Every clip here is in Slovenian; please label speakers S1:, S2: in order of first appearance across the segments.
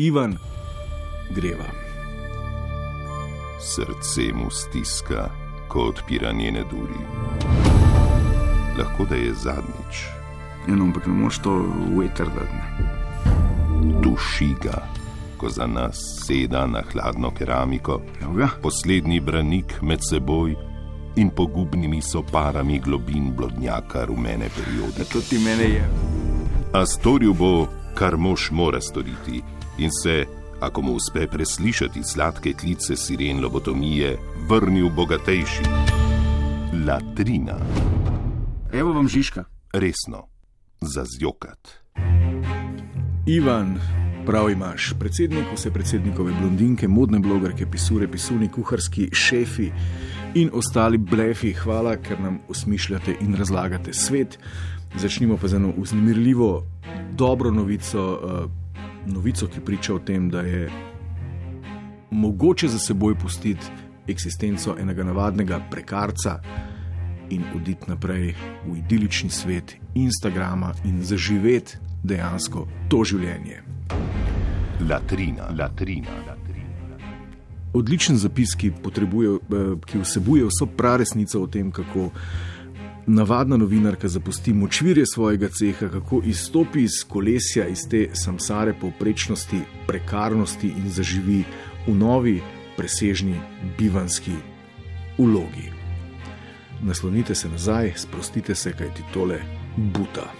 S1: Ivan greva.
S2: Srce mu stiska, ko odpira njene duri. Lahko da je zadnjič.
S3: Eno, ampak ne moreš to vetrdati.
S2: Duši ga, ko za nas seda na hladno keramiko,
S3: Evo ga.
S2: poslednji branik med seboj in pogubnimi soparami globin blodnjaka rumene periode.
S3: Ja, to ti mene je.
S2: A storil bo, kar mož mora storiti, in se, ako mu uspe preslišati sladke klice siren lobotomije, vrnil bogatejši. Latrina,
S3: Evo vam Žižka.
S2: resno, za zjokat.
S1: Ivan, prav imaš, predsednik vse predsednikove blondinke, modne blogerke, pisure, pisuni, kuharski šefi in ostali blefi, hvala, ker nam osmišljate in razlagate svet. Začnimo pa z eno uznemirljivo, dobro novico, uh, novico, ki priča o tem, da je mogoče za seboj pustiti eksistenco enega navadnega prekarca in oditi naprej v idilični svet Instagrama in zaživeti dejansko to življenje.
S2: Latrina, latrina, latrina.
S1: Odličen zapis, ki, eh, ki vsebuje vso praresnico o tem, kako navadna novinarka zapusti močvirje svojega ceha, kako izstopi iz kolesja, iz te samsare povprečnosti, prekarnosti in zaživi v novi, presežni, bivanski ulogi. Naslonite se nazaj, sprostite se, kajti tole buta.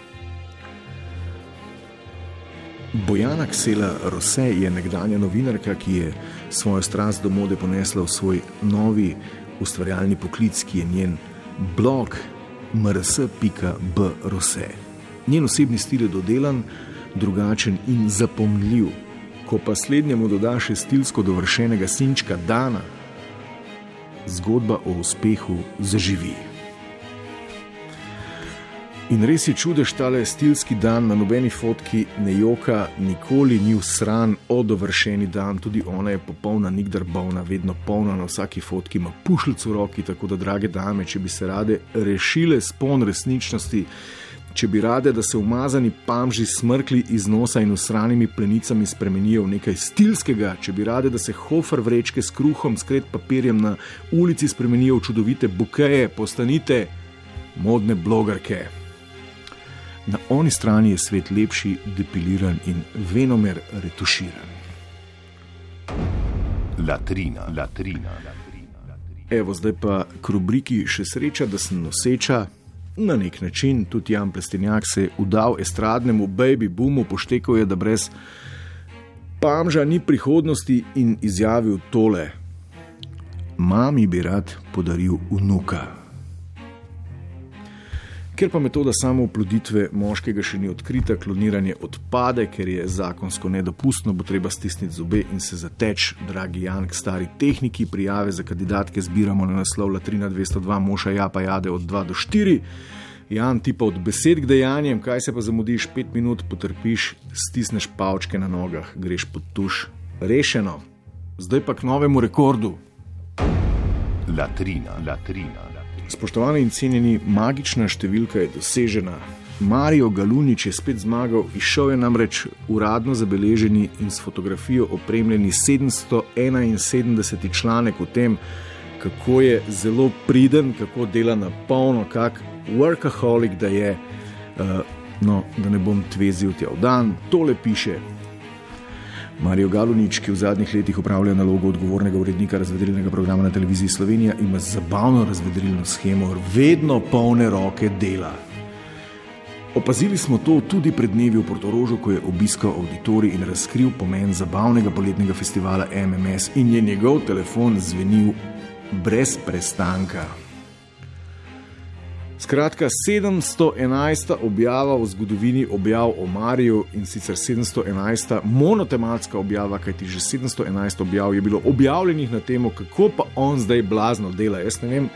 S1: Bojana Ksela Rose je nekdanja novinarka, ki je svojo strast do mode ponesla v svoj novi ustvarjalni poklic, ki je njen blog mrs.brose. Njen osebni stil je dodelan, drugačen in zapomljiv. Ko pa slednjemu doda še stilsko dovršenega sinčka Dana, zgodba o uspehu zaživi. In res je čudež tale stilski dan, na nobeni fotki ne joka, nikoli ni usran, odovršeni dan, tudi ona je popolna, nikdar bolna, vedno polna na vsaki fotki, ima pušljico v roki, tako da, drage dame, če bi se rade rešile spon resničnosti, če bi rade, da se umazani pamži smrkli iz nosa in usranimi plenicami spremenijo v nekaj stilskega, če bi rade, da se hofer vrečke s kruhom, skret papirjem na ulici spremenijo v čudovite bukeje, postanite modne blogerke. Na oni strani je svet lepši, depiliran in venomer retuširan.
S2: Latrina, latrina, latrina.
S1: Evo, zdaj pa k rubriki še sreča, da sem noseča. Na nek način tudi Jan Plestenjak se je udal estradnemu baby boomu, poštekal je, da brez pamža ni prihodnosti in izjavil tole: Mami bi rad podaril vnuka. Ker pa metoda samooploditve moškega še ni odkrita, kloniranje odpade, ker je zakonsko nedopustno, bo treba stisniti zobe in se zateč, dragi Jan, k stari tehniki. Prijave za kandidatke zbiramo na naslov Latrina 202, moša ja pa jade od 2 do 4. Jan, ti pa od besed k dejanjem, kaj se pa zamudiš, 5 minut potrpiš, stisneš pavčke na nogah, greš pod tuš. Rešeno. Zdaj pa k novemu rekordu.
S2: Latrina, latrina, latrina.
S1: Spoštovani in cenjeni, magična številka je dosežena. Marijo Galunič je spet zmagal, izšel je namreč uradno zabeleženi in s fotografijo opremljeni 771 članek o tem, kako je zelo priden, kako dela na polno, kak workaholic da je. Uh, no, da ne bom tvezil tja v dan, tole piše. Marijo Galunič, ki v zadnjih letih upravlja nalogo odgovornega urednika razvedrilnega programa na televiziji Slovenija, ima zabavno razvedrilno schemo, vedno polne roke dela. Opazili smo to tudi pred dnevi v Portorožu, ko je obiskal auditorij in razkril pomen zabavnega poletnega festivala MMS in je njegov telefon zvenil brez prestanka. Skratka, 711. objava v zgodovini objav o Mariju in sicer 711. monotematska objava, kajti že 711 objav je bilo objavljenih na temo, kako pa on zdaj blazno dela. Jaz ne vem,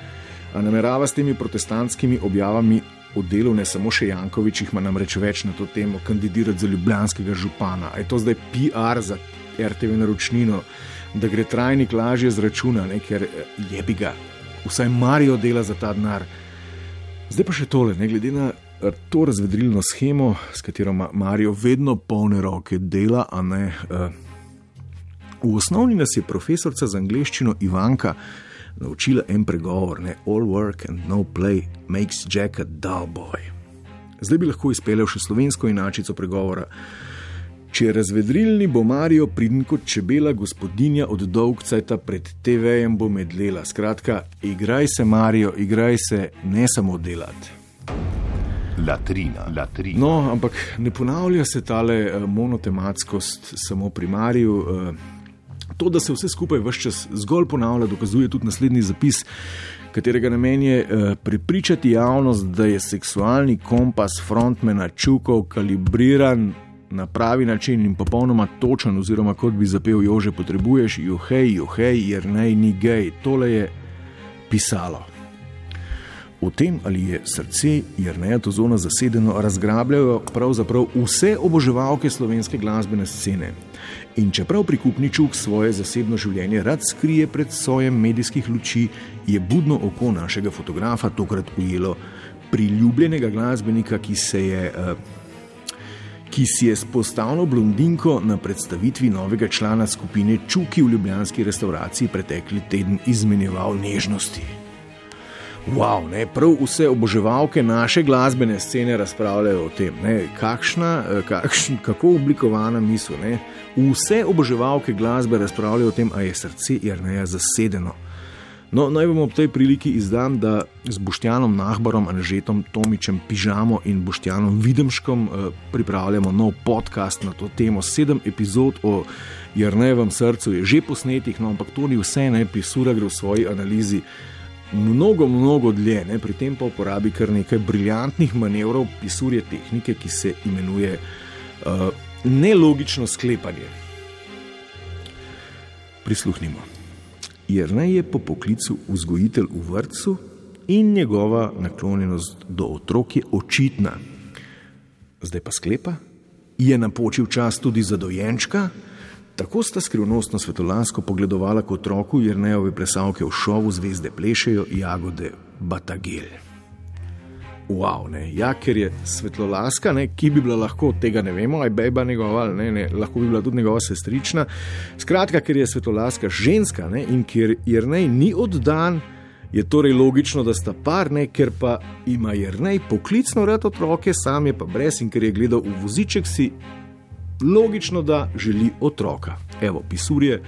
S1: namerava s temi protestantskimi objavami o delu ne samo še Jankovič, jih ima namreč več na to temo, kandidirati za ljubljanskega župana. A je to zdaj PR za RTV naročnino, da gre trajnik lažje zračuna, ne? ker je bi ga, vsaj Marijo dela za ta denar. Zdaj pa še tole, ne glede na to razvedrilno schemo, s katero ima Marijo vedno polne roke dela, a ne uh, V osnovni nas je profesorica za angliščino Ivanka naučila en pregovor: ne? All work and no play makes Jack a dull boy. Zdaj bi lahko izpeljal še slovensko inačico pregovora. Če je razvedrilni, bo Marijo pridn kot čebela, gospodinja od dolgcajta pred TV-jem bo medlela. Skratka, igraj se, Marijo, igraj se, ne samo delati.
S2: Latrina, latrina.
S1: No, ampak ne ponavlja se tale uh, monotematskost samo pri Mariju. Uh, To, da se vse skupaj vse čas zgolj ponavlja, dokazuje tudi naslednji zapis, katerega namen je uh, prepričati javnost, da je seksualni kompas frontmena čukov kalibriran na pravi način in popolnoma točen, oziroma kot bi zapel Jože, potrebuješ, juhej, juhej, jer naj ni gej. Tole je pisalo. O tem, ali je srce Jrneja Tozona zasedeno, razgrabljajo pravzaprav vse oboževalke slovenske glasbene scene. In čeprav prikupničuk svoje zasebno življenje rad skrije pred sojem medijskih luči, je budno oko našega fotografa tokrat ujelo priljubljenega glasbenika, ki se je. Uh, ki si je s postavno blondinko na predstavitvi novega člana skupine Čuki v ljubljanski restauraciji pretekli teden izmenjeval nežnosti. Wow, ne, prav vse oboževalke naše glasbene scene razpravljajo o tem, ne, kakšna, eh, kakšn, kako oblikovana misel. Ne. Vse oboževalke glasbe razpravljajo o tem, ali je srce Jrneja zasedeno. No, naj vam ob tej priliki izdam, da z Boštjanom Nahbarom, Anžetom Tomičem, Pižamo in Boštjanom Videmškom eh, pripravljamo nov podcast na to temo. Sedem epizod o Jrnevem srcu je že posnetih, no, ampak to ni vse, ne pisura gre v svoji analizi. Mnogo, mnogo dlje, ne, pri tem pa uporabi kar nekaj briljantnih manevrov pisurje tehnike, ki se imenuje uh, nelogično sklepanje. Prisluhnimo. Jrnej je po poklicu vzgojitelj v vrtu in njegova naklonjenost do otrok je očitna. Zdaj pa sklepa, je napočil čas tudi za dojenčka. Tako sta skrivnostno svetolansko pogledovala kot otroku Jrnejove plesalke v šovu Zvezde plešejo jagode Batagel wow, ne. Ja, ker je svetlolaska, ne, ki bi bila lahko tega ne vemo, aj beba njegova, ne, ne, lahko bi bila tudi njegova sestrična. Skratka, ker je svetlolaska ženska ne, in ker Jrnej ni oddan, je torej logično, da sta par, ne, ker pa ima Jrnej poklicno rad otroke, sam je pa brez in ker je gledal v voziček, si logično, da želi otroka. Evo, pisurje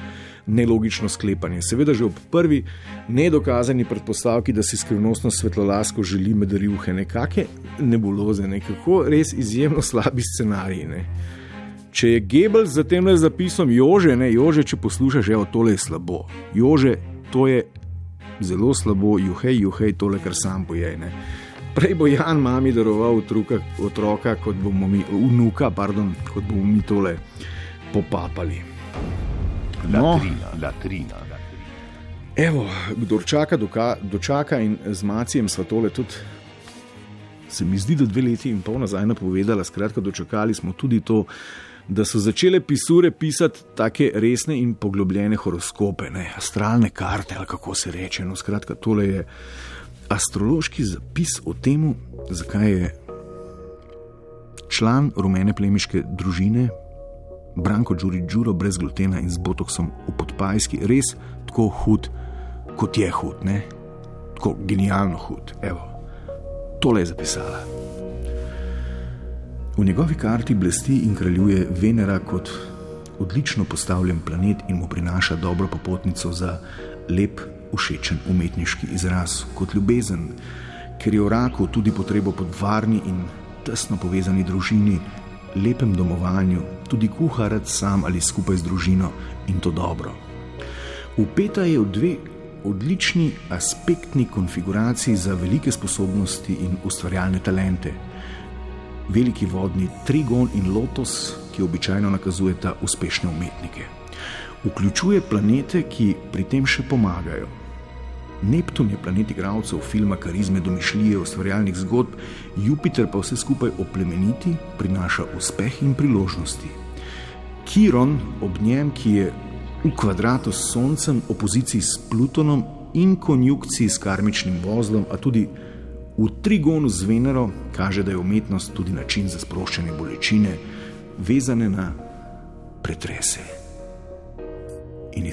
S1: nelogično sklepanje. Seveda, že ob prvi nedokazani predpostavki, da si skrivnostno svetlolasko želi med rjuhe nekake nebuloze, nekako res izjemno slabi scenarij. Ne. Če je Gebel za tem le zapisom, Jože, ne, Jože, če poslušaš, evo, tole je slabo. Jože, to je zelo slabo, juhej, juhej, tole, kar sam pojej. Ne. Prej bo Jan mami daroval utruka, otroka, kot bomo mi, vnuka, pardon, kot bomo mi tole popapali.
S2: No. Latrina, latrina.
S1: Evo, kdo čaka, doka, dočaka in z macijem sva tole tudi. Se mi zdi, da dve leti in pol nazaj napovedala, skratka, dočakali smo tudi to, da so začele pisure pisati tako resne in poglobljene horoskope, ne, astralne karte ali kako se reče. No, skratka, tole je astrološki zapis o tem, zakaj je član rumene plemiške družine Branko Đuri Đuro brez glutena in z botoksom v podpajski, res tako hud, kot je hud, ne? tako genialno hud. Evo, tole je zapisala. V njegovi karti blesti in kraljuje Venera kot odlično postavljen planet in mu prinaša dobro popotnico za lep, všečen umetniški izraz, kot ljubezen, ker je v raku tudi potrebo po varni in tesno povezani družini, lepem domovanju, tudi kuharec sam ali skupaj z družino in to dobro. Upeta je v dve odlični aspektni konfiguraciji za velike sposobnosti in ustvarjalne talente. Veliki vodni Trigon in Lotus, ki običajno nakazujeta uspešne umetnike. Vključuje planete, ki pri tem še pomagajo. Neptun je planet igralcev filma Karizme, domišljije, ustvarjalnih zgodb, Jupiter pa vse skupaj oplemeniti, prinaša uspeh in priložnosti. Kiron ob njem, ki je v kvadratu s Soncem, opoziciji s Plutonom in konjunkciji s karmičnim vozlom, a tudi v trigonu z Venero, kaže, da je umetnost tudi način za sproščanje bolečine, vezane na pretrese. mini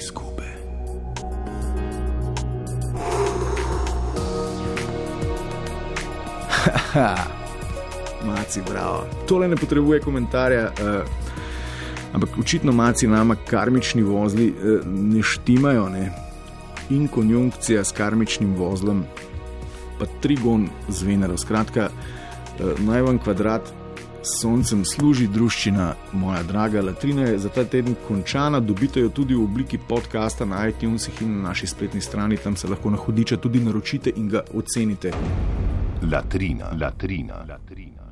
S1: skube. Maci, bravo. Tole ne potrebuje komentarja, uh, ampak očitno maci nama karmični vozli uh, ne štimajo. Ne? In konjunkcija s karmičnim vozlom, pa trigon z Venero. Skratka, uh, naj vam kvadrat s soncem služi družščina, moja draga latrina je za ta teden končana. Dobite jo tudi v obliki podcasta na iTunesih in na naši spletni strani, tam se lahko na hudiča tudi naročite in ga ocenite.
S2: Latrina, latrina, latrina.